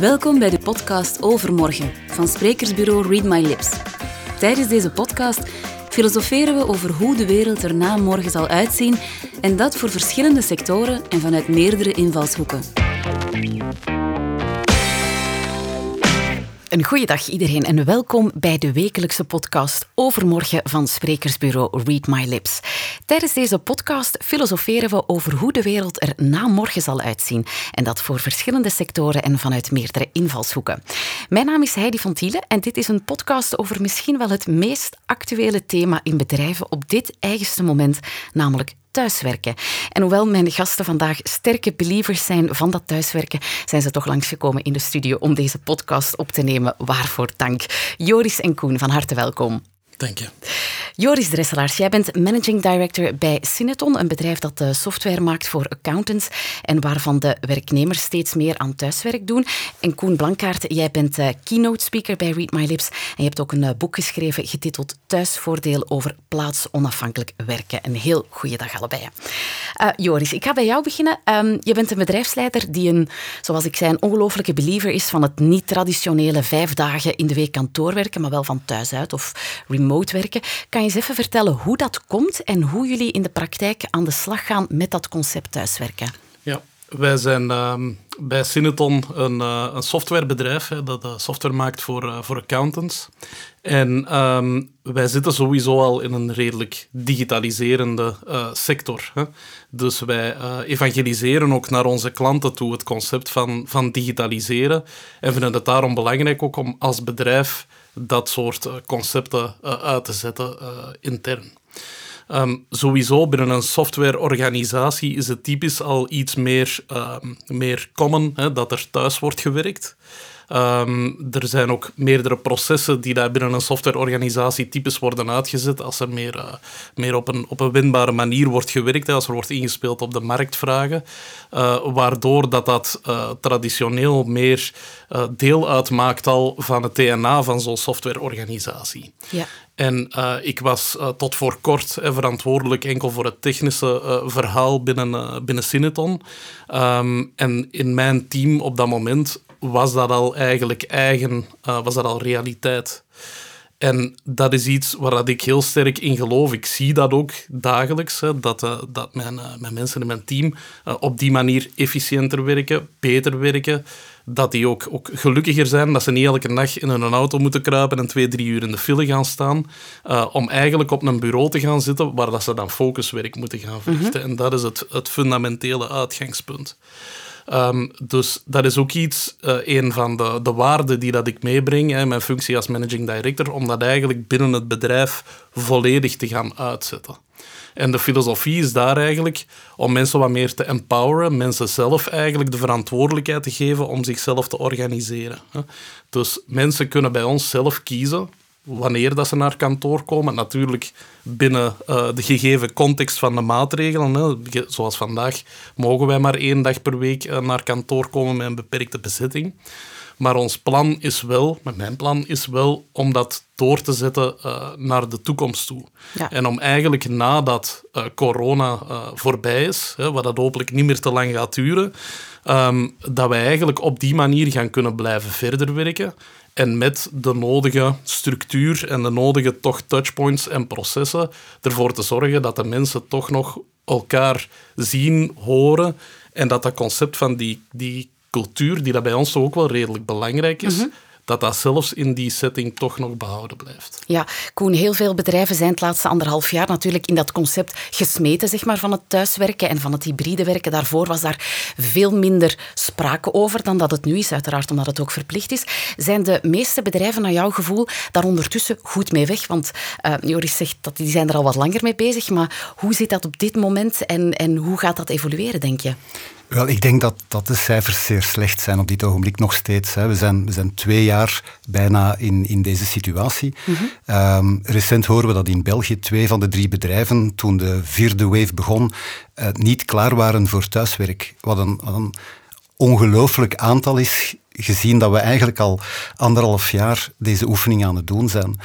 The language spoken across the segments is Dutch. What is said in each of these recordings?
Welkom bij de podcast Overmorgen van sprekersbureau Read My Lips. Tijdens deze podcast filosoferen we over hoe de wereld er na morgen zal uitzien en dat voor verschillende sectoren en vanuit meerdere invalshoeken. Een goede dag iedereen en welkom bij de wekelijkse podcast Overmorgen van sprekersbureau Read My Lips. Tijdens deze podcast filosoferen we over hoe de wereld er na morgen zal uitzien. En dat voor verschillende sectoren en vanuit meerdere invalshoeken. Mijn naam is Heidi van Thielen en dit is een podcast over misschien wel het meest actuele thema in bedrijven op dit eigenste moment, namelijk thuiswerken. En hoewel mijn gasten vandaag sterke believers zijn van dat thuiswerken, zijn ze toch langsgekomen in de studio om deze podcast op te nemen. Waarvoor dank. Joris en Koen, van harte welkom. Joris Dresselaars, jij bent managing director bij Cineton, een bedrijf dat eh, software maakt voor accountants en waarvan de werknemers steeds meer aan thuiswerk doen. En Koen Blankaart, jij bent eh, keynote speaker bij Read My Lips en je hebt ook een eh, boek geschreven getiteld Thuisvoordeel over plaatsonafhankelijk werken. Een heel goede dag allebei. Joris, ik ga bij jou beginnen. Um, je bent een bedrijfsleider die een, zoals ik zei, een ongelofelijke believer is van het niet-traditionele vijf dagen in de week kantoorwerken, maar wel van thuis uit of remote Kan je eens even vertellen hoe dat komt en hoe jullie in de praktijk aan de slag gaan met dat concept thuiswerken? Ja, wij zijn uh, bij Cineton een, uh, een softwarebedrijf hè, dat uh, software maakt voor, uh, voor accountants. En um, wij zitten sowieso al in een redelijk digitaliserende sector. Hè. Dus wij evangeliseren ook naar onze klanten toe het concept van, van digitaliseren. En vinden het daarom belangrijk ook om als bedrijf dat soort concepten uit te zetten intern. Um, sowieso binnen een softwareorganisatie is het typisch al iets meer, um, meer common hè, dat er thuis wordt gewerkt. Um, er zijn ook meerdere processen die daar binnen een softwareorganisatie typisch worden uitgezet als er meer, uh, meer op, een, op een winbare manier wordt gewerkt, als er wordt ingespeeld op de marktvragen, uh, waardoor dat, dat uh, traditioneel meer deel uitmaakt al van het DNA van zo'n softwareorganisatie. Ja. En uh, ik was uh, tot voor kort uh, verantwoordelijk enkel voor het technische verhaal binnen, binnen Cineton. Um, en in mijn team op dat moment was dat al eigenlijk eigen, was dat al realiteit. En dat is iets waar ik heel sterk in geloof. Ik zie dat ook dagelijks, hè, dat, uh, dat mijn, uh, mijn mensen in mijn team uh, op die manier efficiënter werken, beter werken. Dat die ook, ook gelukkiger zijn, dat ze niet elke dag in hun auto moeten kruipen en twee, drie uur in de file gaan staan. om eigenlijk op een bureau te gaan zitten waar dat ze dan focuswerk moeten gaan verrichten. Mm -hmm. En dat is het, het fundamentele uitgangspunt. Um, dus dat is ook iets, uh, een van de, de waarden die dat ik meebreng, hè, mijn functie als managing director, om dat eigenlijk binnen het bedrijf volledig te gaan uitzetten. En de filosofie is daar eigenlijk om mensen wat meer te empoweren, mensen zelf eigenlijk de verantwoordelijkheid te geven om zichzelf te organiseren. Dus mensen kunnen bij ons zelf kiezen wanneer dat ze naar kantoor komen. Natuurlijk binnen uh, de gegeven context van de maatregelen. Hè. Zoals vandaag mogen wij maar één dag per week uh, naar kantoor komen met een beperkte bezetting. Maar ons plan is wel, mijn plan is wel, om dat door te zetten uh, naar de toekomst toe. Ja. En om eigenlijk nadat corona voorbij is, hè, wat dat hopelijk niet meer te lang gaat duren, um, dat wij eigenlijk op die manier gaan kunnen blijven verder werken en met de nodige structuur en de nodige toch touchpoints en processen ervoor te zorgen dat de mensen toch nog elkaar zien, horen en dat dat concept van die, die cultuur, die dat bij ons ook wel redelijk belangrijk is, -hmm dat dat zelfs in die setting toch nog behouden blijft. Ja, Koen, heel veel bedrijven zijn het laatste anderhalf jaar natuurlijk in dat concept gesmeten zeg maar, van het thuiswerken en van het hybride werken. Daarvoor was daar veel minder sprake over dan dat het nu is, uiteraard omdat het ook verplicht is. Zijn de meeste bedrijven naar jouw gevoel daar ondertussen goed mee weg? Want uh, Joris zegt dat die zijn er al wat langer mee bezig, maar hoe zit dat op dit moment en, en hoe gaat dat evolueren, denk je? Wel, ik denk dat, dat de cijfers zeer slecht zijn op dit ogenblik nog steeds. Hè. We, zijn, we zijn twee jaar bijna in, in deze situatie. Mm -hmm. um, recent horen we dat in België twee van de drie bedrijven, toen de vierde wave begon, uh, niet klaar waren voor thuiswerk. Wat een, wat een ongelooflijk aantal is gezien dat we eigenlijk al anderhalf jaar deze oefening aan het doen zijn.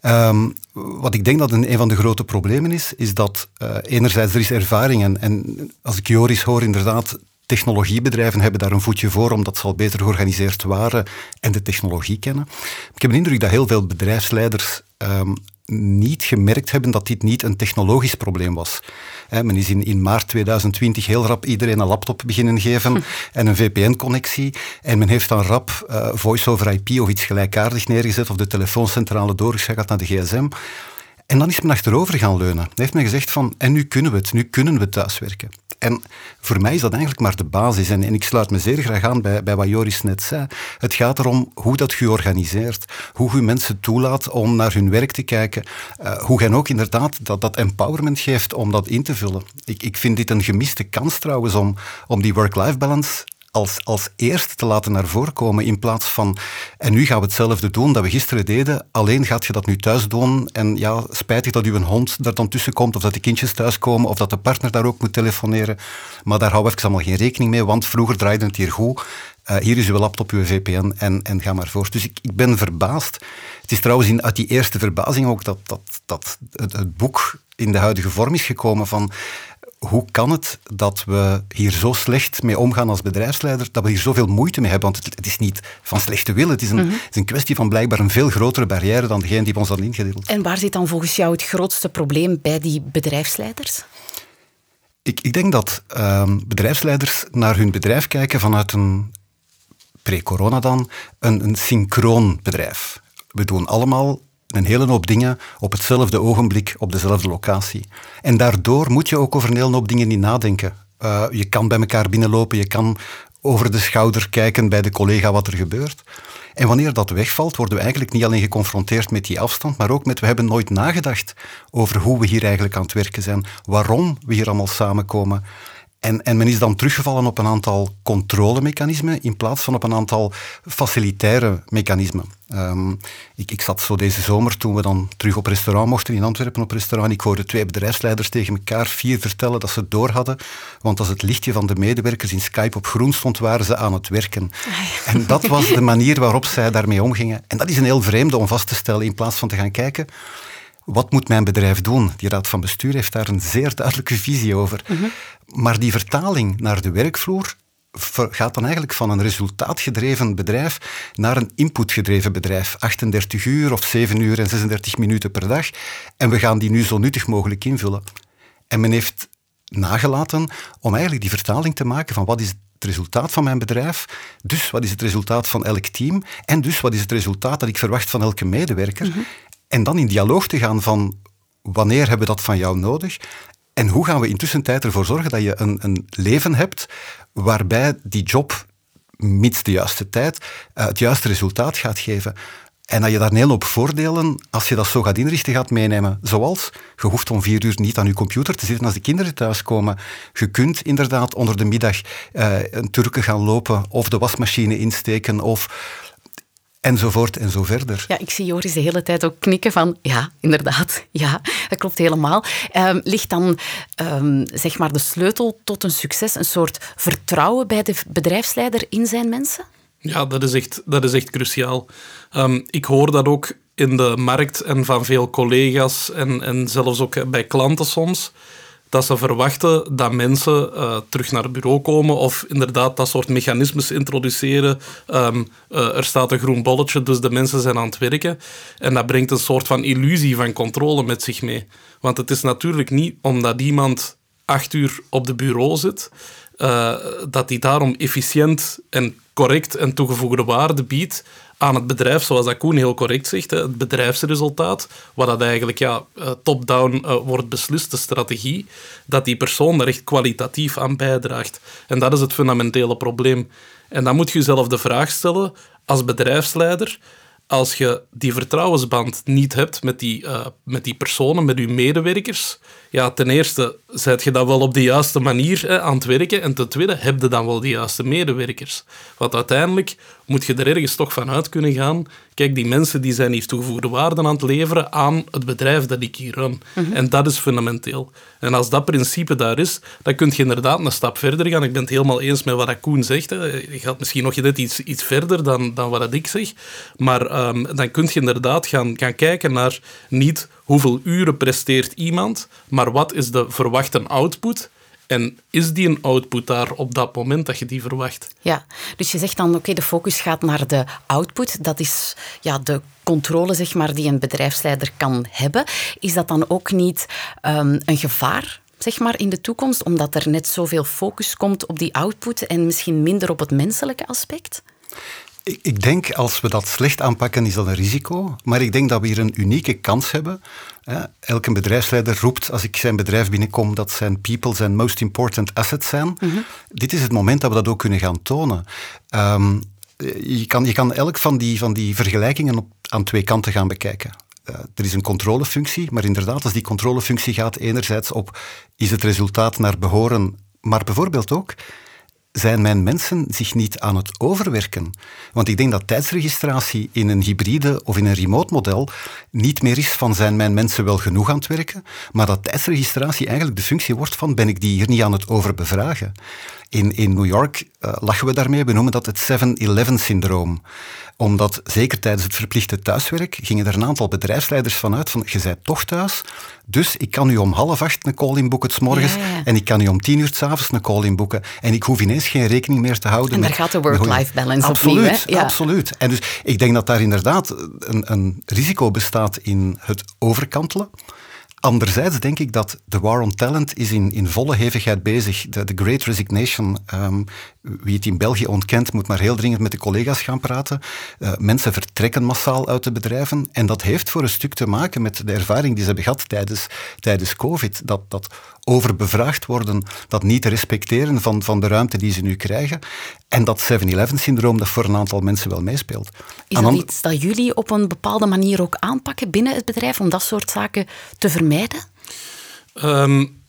Ehm, wat ik denk dat een, een, van de grote problemen is, is dat uh, enerzijds er is ervaring en, en als ik Joris hoor, inderdaad, technologiebedrijven hebben daar een voetje voor, omdat ze al beter georganiseerd waren en de technologie kennen. Ik heb de indruk dat heel veel bedrijfsleiders um, niet gemerkt hebben dat dit niet een technologisch probleem was. men is in, in maart 2020 heel rap iedereen een laptop beginnen geven hm. en een VPN-connectie. En men heeft dan rap uh, voice over IP of iets gelijkaardigs neergezet of de telefooncentrale doorgeschakeld naar de gsm. En dan is men achterover gaan leunen. Dan heeft men gezegd van, en nu kunnen we het, nu kunnen we thuiswerken. En voor mij is dat eigenlijk maar de basis. En, en ik sluit me zeer graag aan bij, bij wat Joris net zei. Het gaat erom hoe dat je organiseert, hoe je mensen toelaat om naar hun werk te kijken, uh, hoe je ook inderdaad dat, dat empowerment geeft om dat in te vullen. Ik, ik vind dit een gemiste kans trouwens om, om die work-life balance als, als eerste te laten naar voren komen in plaats van en nu gaan we hetzelfde doen dat we gisteren deden, alleen gaat je dat nu thuis doen en ja, spijtig dat uw hond daar dan tussen komt of dat de kindjes thuiskomen of dat de partner daar ook moet telefoneren, maar daar we even allemaal geen rekening mee, want vroeger draaide het hier goed. Uh, hier is uw laptop, uw VPN en, en ga maar voort. Dus ik, ik ben verbaasd. Het is trouwens in, uit die eerste verbazing ook dat, dat, dat het boek in de huidige vorm is gekomen van hoe kan het dat we hier zo slecht mee omgaan als bedrijfsleider, dat we hier zoveel moeite mee hebben? Want het, is niet van slechte wil, het is, een, mhm. het is een kwestie van blijkbaar een veel grotere barrière dan degene die we ons hadden ingedeeld. En waar zit dan volgens jou het grootste probleem bij die bedrijfsleiders? Ik, ik denk dat ehm, bedrijfsleiders naar hun bedrijf kijken vanuit een, pre-corona dan, een, een synchroon bedrijf. We doen allemaal een hele hoop dingen op hetzelfde ogenblik op dezelfde locatie. En daardoor moet je ook over een hele hoop dingen niet nadenken. Uh, je kan bij elkaar binnenlopen, je kan over de schouder kijken bij de collega wat er gebeurt. En wanneer dat wegvalt, worden we eigenlijk niet alleen geconfronteerd met die afstand, maar ook met we hebben nooit nagedacht over hoe we hier eigenlijk aan het werken zijn, waarom we hier allemaal samenkomen. En, en men is dan teruggevallen op een aantal controlemechanismen in plaats van op een aantal facilitaire mechanismen. Um, ik, ik zat zo deze zomer, toen we dan terug op restaurant mochten in Antwerpen op restaurant, ik hoorde twee bedrijfsleiders tegen elkaar vier vertellen dat ze het door hadden, want als het lichtje van de medewerkers in Skype op groen stond, waren ze aan het werken. En dat was de manier waarop zij daarmee omgingen. En dat is een heel vreemde om vast te stellen in plaats van te gaan kijken wat moet mijn bedrijf doen? Die raad van bestuur heeft daar een zeer duidelijke visie over. Mhm. Maar die vertaling naar de werkvloer gaat dan eigenlijk van een resultaatgedreven bedrijf naar een inputgedreven bedrijf. 38 uur of 7 uur en 36 minuten per dag. En we gaan die nu zo nuttig mogelijk invullen. En men heeft nagelaten om eigenlijk die vertaling te maken van wat is het resultaat van mijn bedrijf, dus wat is het resultaat van elk team en dus wat is het resultaat dat ik verwacht van elke medewerker. Mhm. En dan in dialoog te gaan van wanneer hebben we dat van jou nodig en hoe gaan we intussen tijd ervoor zorgen dat je een, een leven hebt waarbij die job, mits de juiste tijd, uh, het juiste resultaat gaat geven. En dat je daar een hele hoop voordelen, als je dat zo gaat inrichten, gaat meenemen. Zoals, je hoeft om vier uur niet aan je computer te zitten als de kinderen thuiskomen. Je kunt inderdaad onder de middag uh, een turken gaan lopen of de wasmachine insteken of enzovoort en zo verder. Ja, ik zie Joris de hele tijd ook knikken van ja, inderdaad, ja, dat klopt helemaal. Um, ligt dan um, zeg maar de sleutel tot een succes een soort vertrouwen bij de bedrijfsleider in zijn mensen? Ja, dat is echt, dat is echt cruciaal. Um, ik hoor dat ook in de markt en van veel collega's en, en zelfs ook bij klanten soms dat ze verwachten dat mensen uh, terug naar het bureau komen of inderdaad dat soort mechanismes introduceren. Um, uh, er staat een groen bolletje, dus de mensen zijn aan het werken. En dat brengt een soort van illusie van controle met zich mee. Want het is natuurlijk niet omdat iemand acht uur op de bureau zit, uh, dat hij daarom efficiënt en correct en toegevoegde waarde biedt aan het bedrijf, zoals dat Koen heel correct zegt, het bedrijfsresultaat, wat dat eigenlijk ja, eh, top-down uh, wordt beslist, de strategie, dat die persoon er echt kwalitatief aan bijdraagt. En dat is het fundamentele probleem. En dan moet je jezelf de vraag stellen, als bedrijfsleider, als je die vertrouwensband niet hebt met die, met die personen, met je medewerkers, ja, ten eerste, zet je dan wel op de juiste manier hè, aan het werken? En ten tweede, heb je dan wel de juiste medewerkers? Want uiteindelijk moet je er ergens toch van uit kunnen gaan. Kijk, die mensen die zijn hier toegevoegde waarde aan het leveren aan het bedrijf dat ik hier run. Mhm. En dat is fundamenteel. En als dat principe daar is, dan kun je inderdaad een stap verder gaan. Ik ben het helemaal eens met wat Koen zegt. Hè. Je gaat misschien nog net iets, iets verder dan, dan wat ik zeg. Maar ehm, dan kun je inderdaad gaan, gaan kijken naar niet hoeveel uren presteert iemand, maar wat is de verwachte output en is die een output daar op dat moment dat je die verwacht? Ja, dus je zegt dan, oké, de focus gaat naar de output. Dat is ja, de controle zeg maar, die een bedrijfsleider kan hebben. Is dat dan ook niet um, een gevaar zeg maar, in de toekomst, omdat er net zoveel focus komt op die output en misschien minder op het menselijke aspect? Ik, ik denk, als we dat slecht aanpakken, is dat een risico. Maar ik denk dat we hier een unieke kans hebben. Elke bedrijfsleider roept, als ik zijn bedrijf binnenkom, dat zijn people zijn most important assets zijn. Mhm. Dit is het moment dat we dat ook kunnen gaan tonen. Um, je, kan, je kan elk van die, van die vergelijkingen op, aan twee kanten gaan bekijken. Uh, er is een controlefunctie, maar inderdaad, als die controlefunctie gaat enerzijds op is het resultaat naar behoren, maar bijvoorbeeld ook zijn mijn mensen zich niet aan het overwerken? Want ik denk dat tijdsregistratie in een hybride of in een remote model niet meer is van zijn mijn mensen wel genoeg aan het werken, maar dat tijdsregistratie eigenlijk de functie wordt van ben ik die hier niet aan het overbevragen. In, in New York uh, lachen we daarmee, we noemen dat het 7-11-syndroom omdat, zeker tijdens het verplichte thuiswerk, gingen er een aantal bedrijfsleiders vanuit van, je bent toch thuis, dus ik kan u om half acht een call inboeken s morgens en ik kan u om tien uur s'avonds een call inboeken en ik hoef ineens geen rekening meer te houden. En daar gaat de work-life balance absoluut, opnieuw. Ja. Absoluut. En dus ik denk dat daar inderdaad een, een risico bestaat in het overkantelen. Anderzijds denk ik dat de war on talent is in, in volle hevigheid bezig. De, Great Resignation, um, wie het in België ontkent, moet maar heel dringend met de collega's gaan praten. Uh, mensen vertrekken massaal uit de bedrijven en dat heeft voor een stuk te maken met de ervaring die ze hebben gehad tijdens, tijdens COVID. Dat, dat overbevraagd worden, dat niet respecteren van, van de ruimte die ze nu krijgen. En dat 7-Eleven-syndroom dat voor een aantal mensen wel meespeelt. Is dat iets dat jullie op een bepaalde manier ook aanpakken binnen het bedrijf om dat soort zaken te vermijden? Um,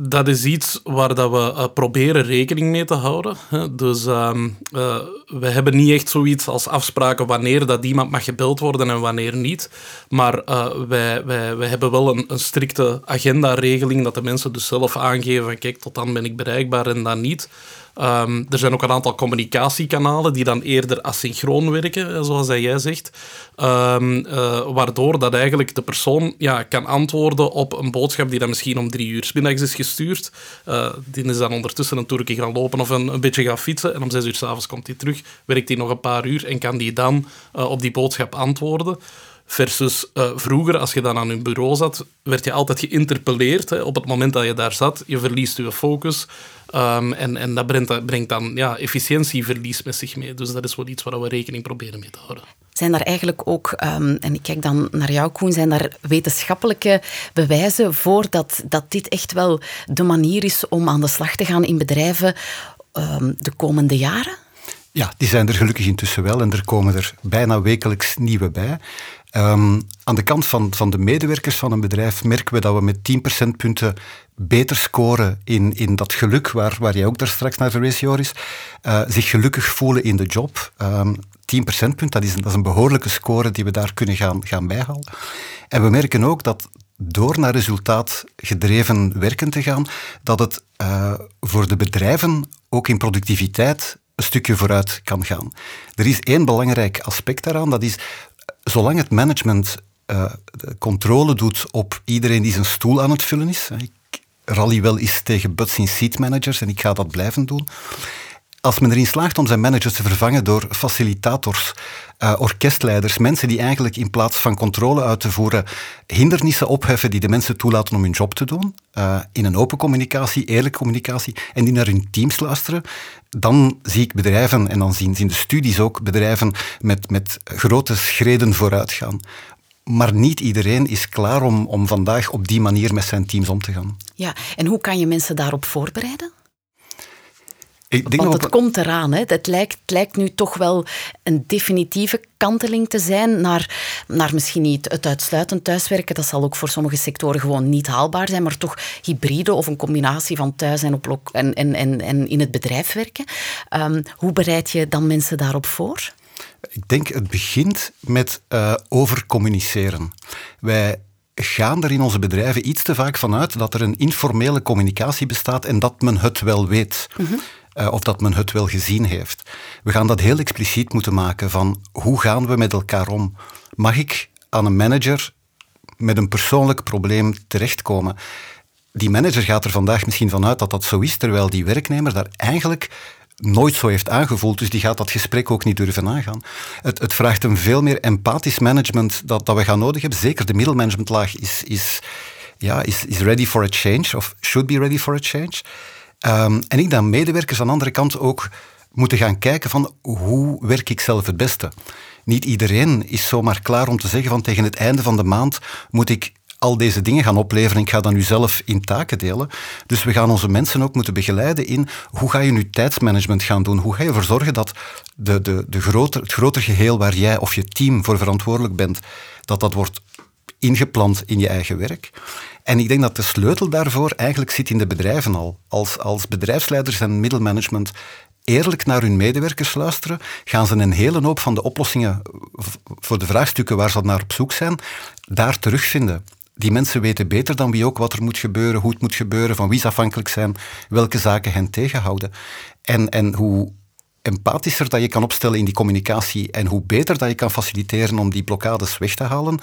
dat is iets waar dat we uh, proberen rekening mee te houden. Dus um, uh, we hebben niet echt zoiets als afspraken wanneer dat iemand mag gebeld worden en wanneer niet. Maar uh, wij, wij, wij hebben wel een, een strikte agenda-regeling dat de mensen dus zelf aangeven kijk, tot dan ben ik bereikbaar en dan niet. Um, er zijn ook een aantal communicatiekanalen die dan eerder asynchroon werken, zoals jij zegt. Um, uh, waardoor dat eigenlijk de persoon ja, kan antwoorden op een boodschap die dan misschien om drie uur middags is gestuurd. Uh, die is dan ondertussen een toertje gaan lopen of een, een beetje gaan fietsen. En om zes uur s'avonds komt hij terug, werkt hij nog een paar uur en kan die dan op die boodschap antwoorden. Versus uh, vroeger, als je dan aan je bureau zat, werd je altijd geïnterpelleerd. Hè, op het moment dat je daar zat, je verliest je focus. Um, en, en dat brengt, brengt dan ja, efficiëntieverlies met zich mee. Dus dat is wel iets waar we rekening proberen mee te houden. Zijn daar eigenlijk ook, um, en ik kijk dan naar jou Koen, zijn daar wetenschappelijke bewijzen voor dat, dat dit echt wel de manier is om aan de slag te gaan in bedrijven um, de komende jaren? Ja, die zijn er gelukkig intussen wel en er komen er bijna wekelijks nieuwe bij. Um, aan de kant van, van de medewerkers van een bedrijf merken we dat we met 10 procentpunten beter scoren in, in dat geluk, waar, waar jij ook daar straks naar verwees, Joris. Uh, zich gelukkig voelen in de job. Um, 10 procentpunt, dat is, dat is een behoorlijke score die we daar kunnen gaan, gaan bijhalen. En we merken ook dat door naar resultaat gedreven werken te gaan, dat het uh, voor de bedrijven ook in productiviteit een stukje vooruit kan gaan. Er is één belangrijk aspect daaraan, dat is zolang het management uh, controle doet op iedereen die zijn stoel aan het vullen is. Ik rally wel eens tegen butts in seat managers en ik ga dat blijven doen. Als men erin slaagt om zijn managers te vervangen door facilitators, uh, orkestleiders, mensen die eigenlijk in plaats van controle uit te voeren hindernissen opheffen die de mensen toelaten om hun job te doen, uh, in een open communicatie, eerlijke communicatie, en die naar hun teams luisteren, dan zie ik bedrijven, en dan zien, zien de studies ook bedrijven met, met grote schreden vooruit gaan. Maar niet iedereen is klaar om, om vandaag op die manier met zijn teams om te gaan. Ja, en hoe kan je mensen daarop voorbereiden? Ik denk Want het komt eraan. Hè. Het, lijkt, het lijkt nu toch wel een definitieve kanteling te zijn naar, naar misschien niet het uitsluitend thuiswerken. Dat zal ook voor sommige sectoren gewoon niet haalbaar zijn, maar toch hybride of een combinatie van thuis en, op en, en, en, en in het bedrijf werken. Um, hoe bereid je dan mensen daarop voor? Ik denk het begint met uh, overcommuniceren. Wij gaan er in onze bedrijven iets te vaak vanuit dat er een informele communicatie bestaat en dat men het wel weet. Mhm. Uh, of dat men het wel gezien heeft. We gaan dat heel expliciet moeten maken van hoe gaan we met elkaar om? Mag ik aan een manager met een persoonlijk probleem terechtkomen? Die manager gaat er vandaag misschien vanuit dat dat zo is, terwijl die werknemer daar eigenlijk nooit zo heeft aangevoeld, dus die gaat dat gesprek ook niet durven aangaan. Het, het vraagt een veel meer empathisch management dat, dat we gaan nodig hebben. Zeker de middelmanagementlaag is, is, ja, is, is ready for a change, of should be ready for a change. Um, en ik dan medewerkers aan de andere kant ook moeten gaan kijken van hoe werk ik zelf het beste. Niet iedereen is zomaar klaar om te zeggen van tegen het einde van de maand moet ik al deze dingen gaan opleveren. Ik ga dat nu zelf in taken delen. Dus we gaan onze mensen ook moeten begeleiden in hoe ga je nu tijdsmanagement gaan doen? Hoe ga je ervoor zorgen dat de, de, de groter, het groter geheel waar jij of je team voor verantwoordelijk bent, dat dat wordt ingeplant in je eigen werk. En ik denk dat de sleutel daarvoor eigenlijk zit in de bedrijven al. Als, als bedrijfsleiders en middelmanagement eerlijk naar hun medewerkers luisteren, gaan ze een hele hoop van de oplossingen voor de vraagstukken waar ze naar op zoek zijn, daar terugvinden. Die mensen weten beter dan wie ook wat er moet gebeuren, hoe het moet gebeuren, van wie ze afhankelijk zijn, welke zaken hen tegenhouden. En, en hoe empathischer dat je kan opstellen in die communicatie en hoe beter dat je kan faciliteren om die blokkades weg te halen,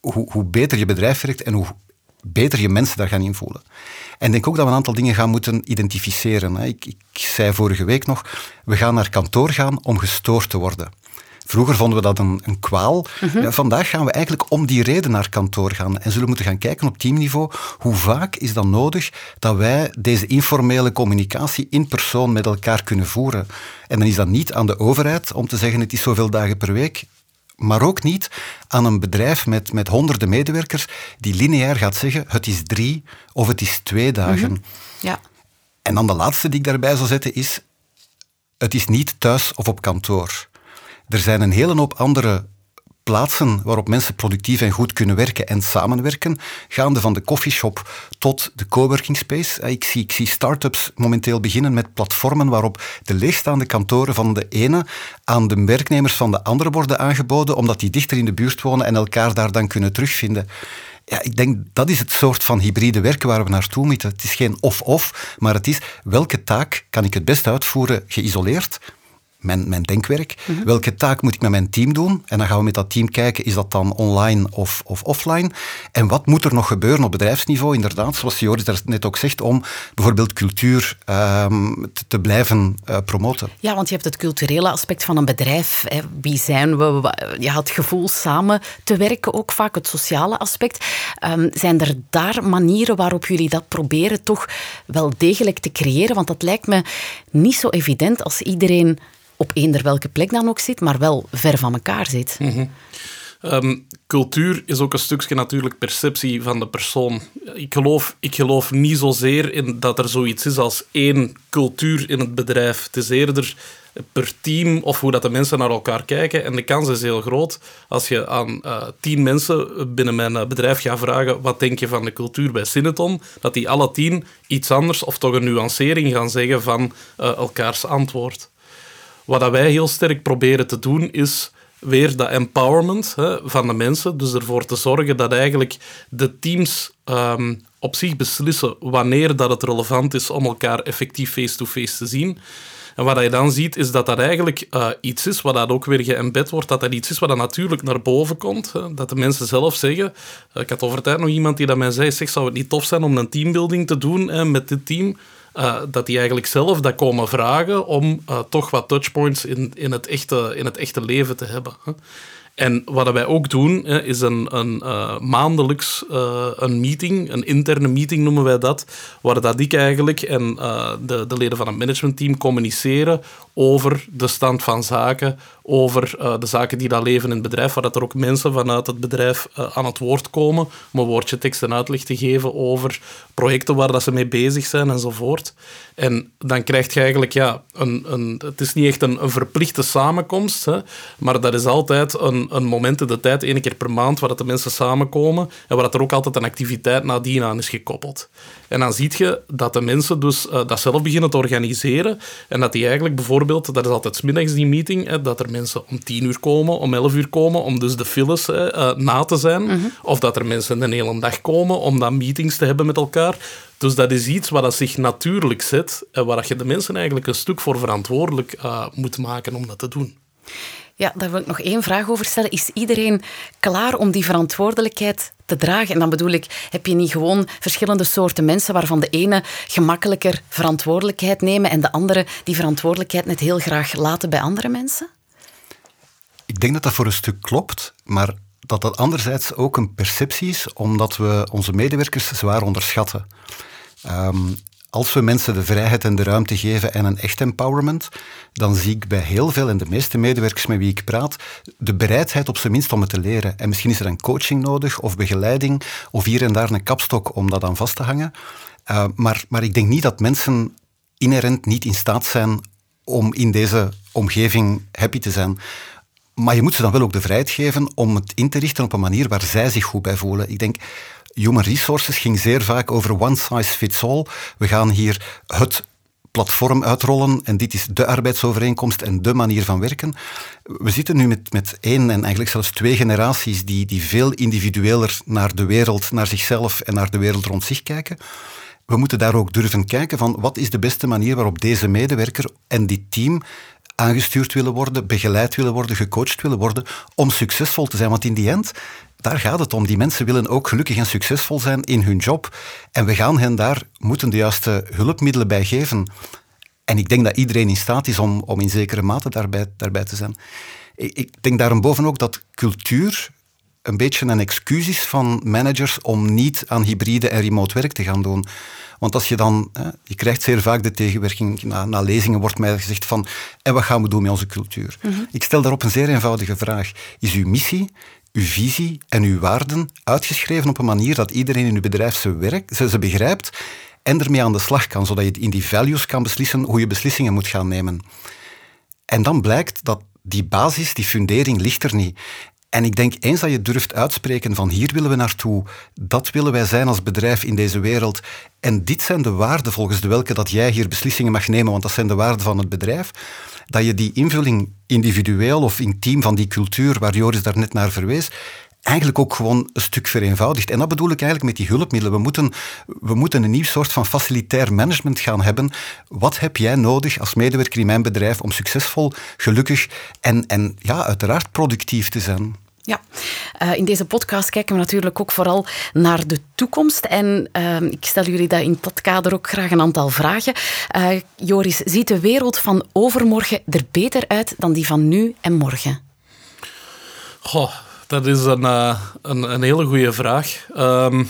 hoe, hoe beter je bedrijf werkt en hoe beter je mensen daar gaan invoelen. En ik denk ook dat we een aantal dingen gaan moeten identificeren. Ik, ik zei vorige week nog, we gaan naar kantoor gaan om gestoord te worden. Vroeger vonden we dat een, een kwaal. Mhm. ja, vandaag gaan we eigenlijk om die reden naar kantoor gaan en zullen moeten gaan kijken op teamniveau hoe vaak is dan nodig dat wij deze informele communicatie in persoon met elkaar kunnen voeren. En dan is dat niet aan de overheid om te zeggen het is zoveel dagen per week maar ook niet aan een bedrijf met, met honderden medewerkers die lineair gaat zeggen het is drie of het is twee dagen. Mhm. ja. En dan de laatste die ik daarbij zal zetten is het is niet thuis of op kantoor. Er zijn een hele hoop andere plaatsen waarop mensen productief en goed kunnen werken en samenwerken, gaande van de coffeeshop tot de coworking space. Ik zie, ik zie start-ups momenteel beginnen met platformen waarop de leegstaande kantoren van de ene aan de werknemers van de andere worden aangeboden, omdat die dichter in de buurt wonen en elkaar daar dan kunnen terugvinden. Ja, ik denk dat is het soort van hybride werken waar we naartoe moeten. Het is geen of-of, maar het is welke taak kan ik het best uitvoeren geïsoleerd, mijn, mijn denkwerk. Mhm. Welke taak moet ik met mijn team doen? En dan gaan we met dat team kijken, is dat dan online of, of offline? En wat moet er nog gebeuren op bedrijfsniveau? Inderdaad, zoals Joris daar net ook zegt, om bijvoorbeeld cultuur ehm, te, blijven uh, promoten. Ja, want je hebt het culturele aspect van een bedrijf. Hè. Wie zijn we? Je had het gevoel samen te werken, ook vaak het sociale aspect. Um, zijn er daar manieren waarop jullie dat proberen toch wel degelijk te creëren? Want dat lijkt me niet zo evident als iedereen op eender welke plek dan ook zit, maar wel ver van elkaar zit. Mhm. Ehm, cultuur is ook een stukje natuurlijk perceptie van de persoon. Ik geloof, ik geloof niet zozeer in dat er zoiets is als één cultuur in het bedrijf. Het is eerder per team of hoe dat de mensen naar elkaar kijken. En de kans is heel groot als je aan uh, tien mensen binnen mijn eh, bedrijf gaat vragen wat denk je van de cultuur bij Cineton, dat die alle tien iets anders of toch een nuancering gaan zeggen van uh, elkaars antwoord. Wat dat wij heel sterk proberen te doen, is weer dat empowerment hè, van de mensen. Dus ervoor te zorgen dat eigenlijk de teams ehm, op zich beslissen wanneer dat het relevant is om elkaar effectief face-to-face te zien. En wat je dan ziet, is dat dat eigenlijk uh, iets is wat dat ook weer geëmbed wordt, dat dat iets is wat dat natuurlijk naar boven komt. Hè. Dat de mensen zelf zeggen... Uh, ik had over tijd nog iemand die dat mij zei, zeg, zou het niet tof zijn om een teambuilding te doen met dit team? Uh, dat die eigenlijk zelf dat komen vragen om uh, toch wat touchpoints in, in, het echte, in het echte leven te hebben. En wat wij ook doen, is een, een uh, maandelijks een meeting, een interne meeting noemen wij dat, waar dat ik eigenlijk en de, de leden van het managementteam communiceren over de stand van zaken, over uh, de zaken die daar leven in het bedrijf, waar dat er ook mensen vanuit het bedrijf uh, aan het woord komen om een woordje tekst en uitleg te geven over projecten waar dat ze mee bezig zijn enzovoort. En dan krijg je eigenlijk, ja, een, een, het is niet echt een, een verplichte samenkomst, hè, maar dat is altijd een, een moment in de tijd, één keer per maand, waar dat de mensen samenkomen en waar dat er ook altijd een activiteit nadien aan is gekoppeld. En dan zie je dat de mensen dus uh, dat zelf beginnen te organiseren en dat die eigenlijk bijvoorbeeld, dat is altijd middags die meeting, hè, dat er mensen om tien uur komen, om elf uur komen, om dus de files hè, uh, na te zijn. Mm -hmm. Of dat er mensen een hele dag komen om dan meetings te hebben met elkaar. Dus dat is iets wat dat zich natuurlijk zet en waar je de mensen eigenlijk een stuk voor verantwoordelijk uh, moet maken om dat te doen. Ja, daar wil ik nog één vraag over stellen. Is iedereen klaar om die verantwoordelijkheid te dragen? En dan bedoel ik, heb je niet gewoon verschillende soorten mensen waarvan de ene gemakkelijker verantwoordelijkheid nemen en de andere die verantwoordelijkheid net heel graag laten bij andere mensen? Ik denk dat dat voor een stuk klopt, maar dat dat anderzijds ook een perceptie is, omdat we onze medewerkers zwaar onderschatten. Um, als we mensen de vrijheid en de ruimte geven en een echt empowerment, dan zie ik bij heel veel en de meeste medewerkers met wie ik praat, de bereidheid op zijn minst om het te leren. En misschien is er een coaching nodig of begeleiding of hier en daar een kapstok om dat aan vast te hangen. Uh, maar, maar ik denk niet dat mensen inherent niet in staat zijn om in deze omgeving happy te zijn. Maar je moet ze dan wel ook de vrijheid geven om het in te richten op een manier waar zij zich goed bij voelen. Ik denk, human resources ging zeer vaak over one size fits all. We gaan hier het platform uitrollen en dit is de arbeidsovereenkomst en de manier van werken. We zitten nu met, met één en eigenlijk zelfs twee generaties die, die veel individueler naar de wereld, naar zichzelf en naar de wereld rond zich kijken. We moeten daar ook durven kijken van wat is de beste manier waarop deze medewerker en dit team aangestuurd willen worden, begeleid willen worden, gecoacht willen worden om succesvol te zijn. Want in die end, daar gaat het om. Die mensen willen ook gelukkig en succesvol zijn in hun job. En we gaan hen daar moeten de juiste hulpmiddelen bij geven. En ik denk dat iedereen in staat is om, om in zekere mate daarbij, daarbij te zijn. Ik, ik denk daarboven ook dat cultuur een beetje een excuus is van managers om niet aan hybride en remote werk te gaan doen. Want als je dan, je krijgt zeer vaak de tegenwerking, na, na lezingen wordt mij gezegd van, en wat gaan we doen met onze cultuur? Mhm. Ik stel daarop een zeer eenvoudige vraag. Is uw missie, uw visie en uw waarden uitgeschreven op een manier dat iedereen in uw bedrijf ze, werk, ze, ze begrijpt en ermee aan de slag kan, zodat je in die values kan beslissen hoe je beslissingen moet gaan nemen. En dan blijkt dat die basis, die fundering ligt er niet. En ik denk, eens dat je durft uitspreken van hier willen we naartoe, dat willen wij zijn als bedrijf in deze wereld, en dit zijn de waarden volgens de welke dat jij hier beslissingen mag nemen, want dat zijn de waarden van het bedrijf, dat je die invulling individueel of intiem van die cultuur, waar Joris daar net naar verwees, eigenlijk ook gewoon een stuk vereenvoudigd. En dat bedoel ik eigenlijk met die hulpmiddelen. We moeten, we moeten een nieuw soort van facilitair management gaan hebben. Wat heb jij nodig als medewerker in mijn bedrijf om succesvol, gelukkig en, en ja, uiteraard productief te zijn? Ja, uh, in deze podcast kijken we natuurlijk ook vooral naar de toekomst. En uh, ik stel jullie dat in dat kader ook graag een aantal vragen. Uh, Joris, ziet de wereld van overmorgen er beter uit dan die van nu en morgen? Goh, dat is een, een, een, hele goede vraag. Um,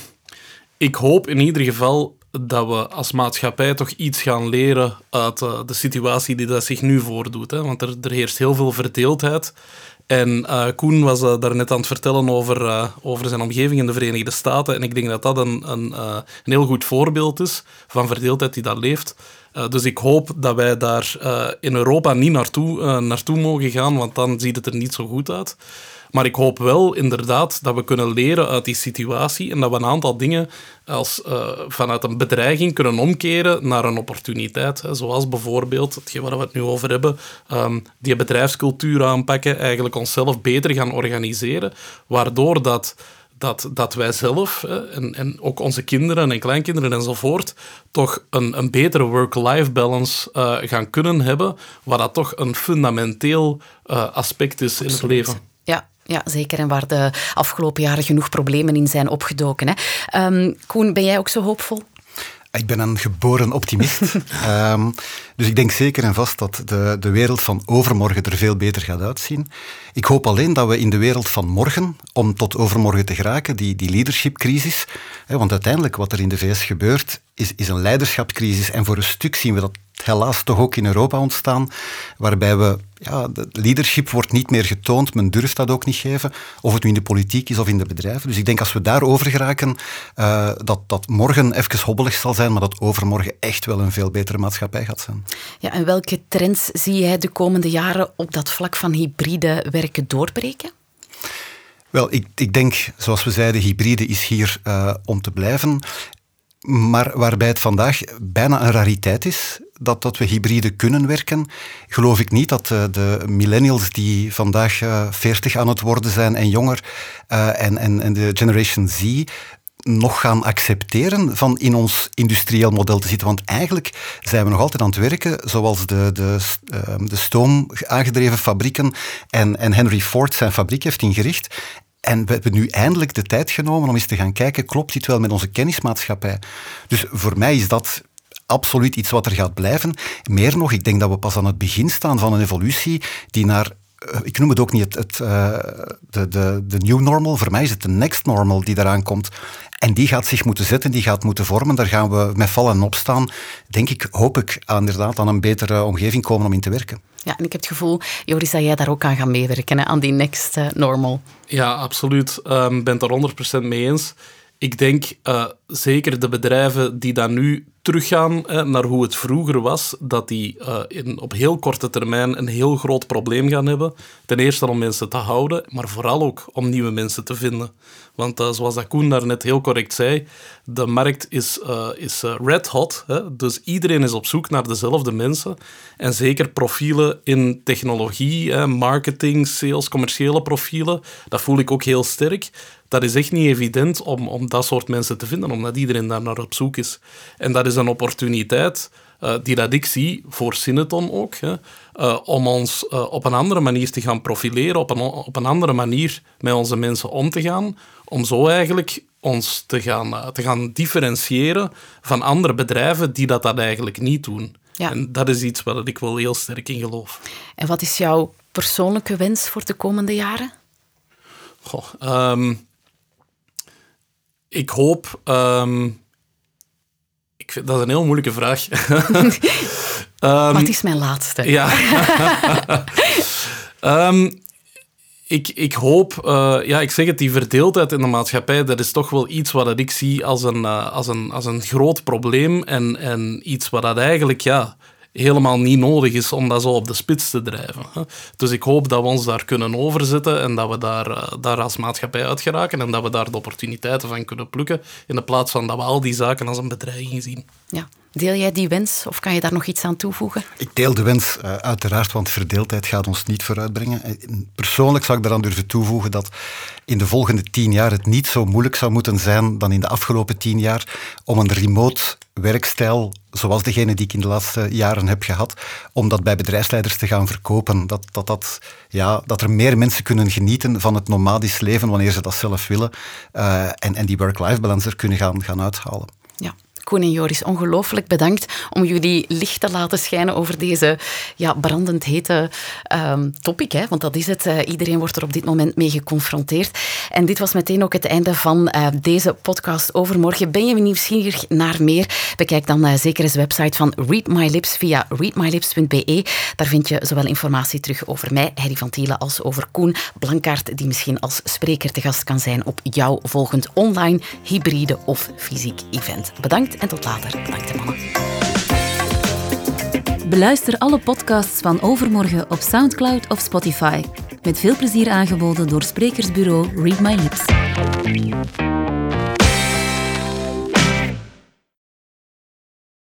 ik hoop in ieder geval dat we als maatschappij toch iets gaan leren uit de situatie die dat zich nu voordoet. Hè? Want er, er heerst heel veel verdeeldheid. En uh, Koen was uh, daar net aan het vertellen over, uh, over zijn omgeving in de Verenigde Staten. En ik denk dat dat een, een, een heel goed voorbeeld is van verdeeldheid die daar leeft. dus ik hoop dat wij daar in Europa niet naartoe, naartoe mogen gaan, want dan ziet het er niet zo goed uit. Maar ik hoop wel inderdaad dat we kunnen leren uit die situatie en dat we een aantal dingen als, uh, vanuit een bedreiging kunnen omkeren naar een opportuniteit. Hè. Zoals bijvoorbeeld, hetgeen waar we het nu over hebben, um, die bedrijfscultuur aanpakken, eigenlijk onszelf beter gaan organiseren, waardoor dat dat, dat wij zelf hè, en, en ook onze kinderen en kleinkinderen enzovoort toch een, een betere work-life balance uh, gaan kunnen hebben, waar dat toch een fundamenteel uh, aspect is Absoluut. in het leven. Ja, ja, zeker. En waar de afgelopen jaren genoeg problemen in zijn opgedoken. Hè. Um, Koen, ben jij ook zo hoopvol? Ik ben een geboren optimist. um, dus ik denk zeker en vast dat de, de wereld van overmorgen er veel beter gaat uitzien. Ik hoop alleen dat we in de wereld van morgen, om tot overmorgen te geraken, die, die leadershipcrisis, hè, want uiteindelijk wat er in de VS gebeurt, is, is een leiderschapscrisis. En voor een stuk zien we dat helaas toch ook in Europa ontstaan, waarbij we, ja, de leadership wordt niet meer getoond, men durft dat ook niet geven, of het nu in de politiek is of in de bedrijven. Dus ik denk als we daarover geraken, uh, dat dat morgen even hobbelig zal zijn, maar dat overmorgen echt wel een veel betere maatschappij gaat zijn. Ja, en welke trends zie jij de komende jaren op dat vlak van hybride werken doorbreken? Wel, ik, ik denk, zoals we zeiden, hybride is hier uh, om te blijven. Maar waarbij het vandaag bijna een rariteit is dat, dat we hybride kunnen werken, geloof ik niet dat de, millennials die vandaag uh, eh, 40 aan het worden zijn en jonger uh, en, en, en de Generation Z nog gaan accepteren van in ons industrieel model te zitten. Want eigenlijk zijn we nog altijd aan het werken zoals de, de, de stoom aangedreven fabrieken en, en Henry Ford zijn fabriek heeft ingericht. En we hebben nu eindelijk de tijd genomen om eens te gaan kijken, klopt dit wel met onze kennismaatschappij? Dus voor mij is dat absoluut iets wat er gaat blijven. Meer nog, ik denk dat we pas aan het begin staan van een evolutie die naar ik noem het ook niet het, het uh, de, de, de new normal, voor mij is het de next normal die eraan komt. En die gaat zich moeten zetten, die gaat moeten vormen. Daar gaan we met vallen en opstaan, denk ik, hoop ik, inderdaad aan een betere omgeving komen om in te werken. Ja, en ik heb het gevoel, Joris, dat jij daar ook aan gaat meewerken, hè, aan die next uh, normal. Ja, absoluut. Ik um, ben het er 100% mee eens. Ik denk uh, zeker de bedrijven die dan nu teruggaan hè, naar hoe het vroeger was, dat die uh, in, op heel korte termijn een heel groot probleem gaan hebben. Ten eerste om mensen te houden, maar vooral ook om nieuwe mensen te vinden. Want uh, zoals dat Koen daarnet heel correct zei, de markt is, is red hot. Hè? Dus iedereen is op zoek naar dezelfde mensen. En zeker profielen in technologie, hè, marketing, sales, commerciële profielen, dat voel ik ook heel sterk dat is echt niet evident om, om dat soort mensen te vinden, omdat iedereen daar naar op zoek is. En dat is een opportuniteit uh, die dat ik zie, voor Cineton ook, hè, uh, om ons uh, op een andere manier te gaan profileren, op een, op een andere manier met onze mensen om te gaan, om zo eigenlijk ons te gaan, te gaan differentiëren van andere bedrijven die dat, dat eigenlijk niet doen. Ja. En dat is iets waar ik wel heel sterk in geloof. En wat is jouw persoonlijke wens voor de komende jaren? Goh, um, ik hoop. Um, ik vind, dat is een heel moeilijke vraag. um, Wat is mijn laatste? Ja. um, ik, ik hoop, uh, ja, ik zeg het, die verdeeldheid in de maatschappij, dat is toch wel iets wat ik zie als een, uh, als een, als een groot probleem en, en iets wat dat eigenlijk, ja, helemaal niet nodig is om dat zo op de spits te drijven. Dus ik hoop dat we ons daar kunnen overzetten en dat we daar, eh, daar als maatschappij uit geraken en dat we daar de opportuniteiten van kunnen plukken in de plaats van dat we al die zaken als een bedreiging zien. Ja. Deel jij die wens of kan je daar nog iets aan toevoegen? Ik deel de wens uh, uiteraard, want verdeeldheid gaat ons niet vooruitbrengen. Eh, persoonlijk zou ik daaraan durven toevoegen dat in de volgende tien jaar het niet zo moeilijk zou moeten zijn dan in de afgelopen tien jaar om een remote werkstijl, zoals degene die ik in de laatste jaren heb gehad, om dat bij bedrijfsleiders te gaan verkopen. Dat, dat, dat, ja, dat er meer mensen kunnen genieten van het nomadisch leven wanneer ze dat zelf willen uh, en, en die work-life balance er kunnen gaan, gaan uithalen. Ja. Koen en Joris, ongelooflijk bedankt om jullie licht te laten schijnen over deze ja, brandend hete um, topic. Hè? Want dat is het. Uh, iedereen wordt er op dit moment mee geconfronteerd. En dit was meteen ook het einde van uh, deze podcast overmorgen. Ben je nieuwsgierig naar meer? Bekijk dan uh, zeker eens de website van Read My Lips via readmylips.be. Daar vind je zowel informatie terug over mij, Heidi van Thielen, als over Koen Blankaart, die misschien als spreker te gast kan zijn op jouw volgend online, hybride of fysiek event. Bedankt en tot later. Bedankt, mannen. Beluister alle podcasts van Overmorgen op Soundcloud of Spotify. Met veel plezier aangeboden door sprekersbureau Read My Lips.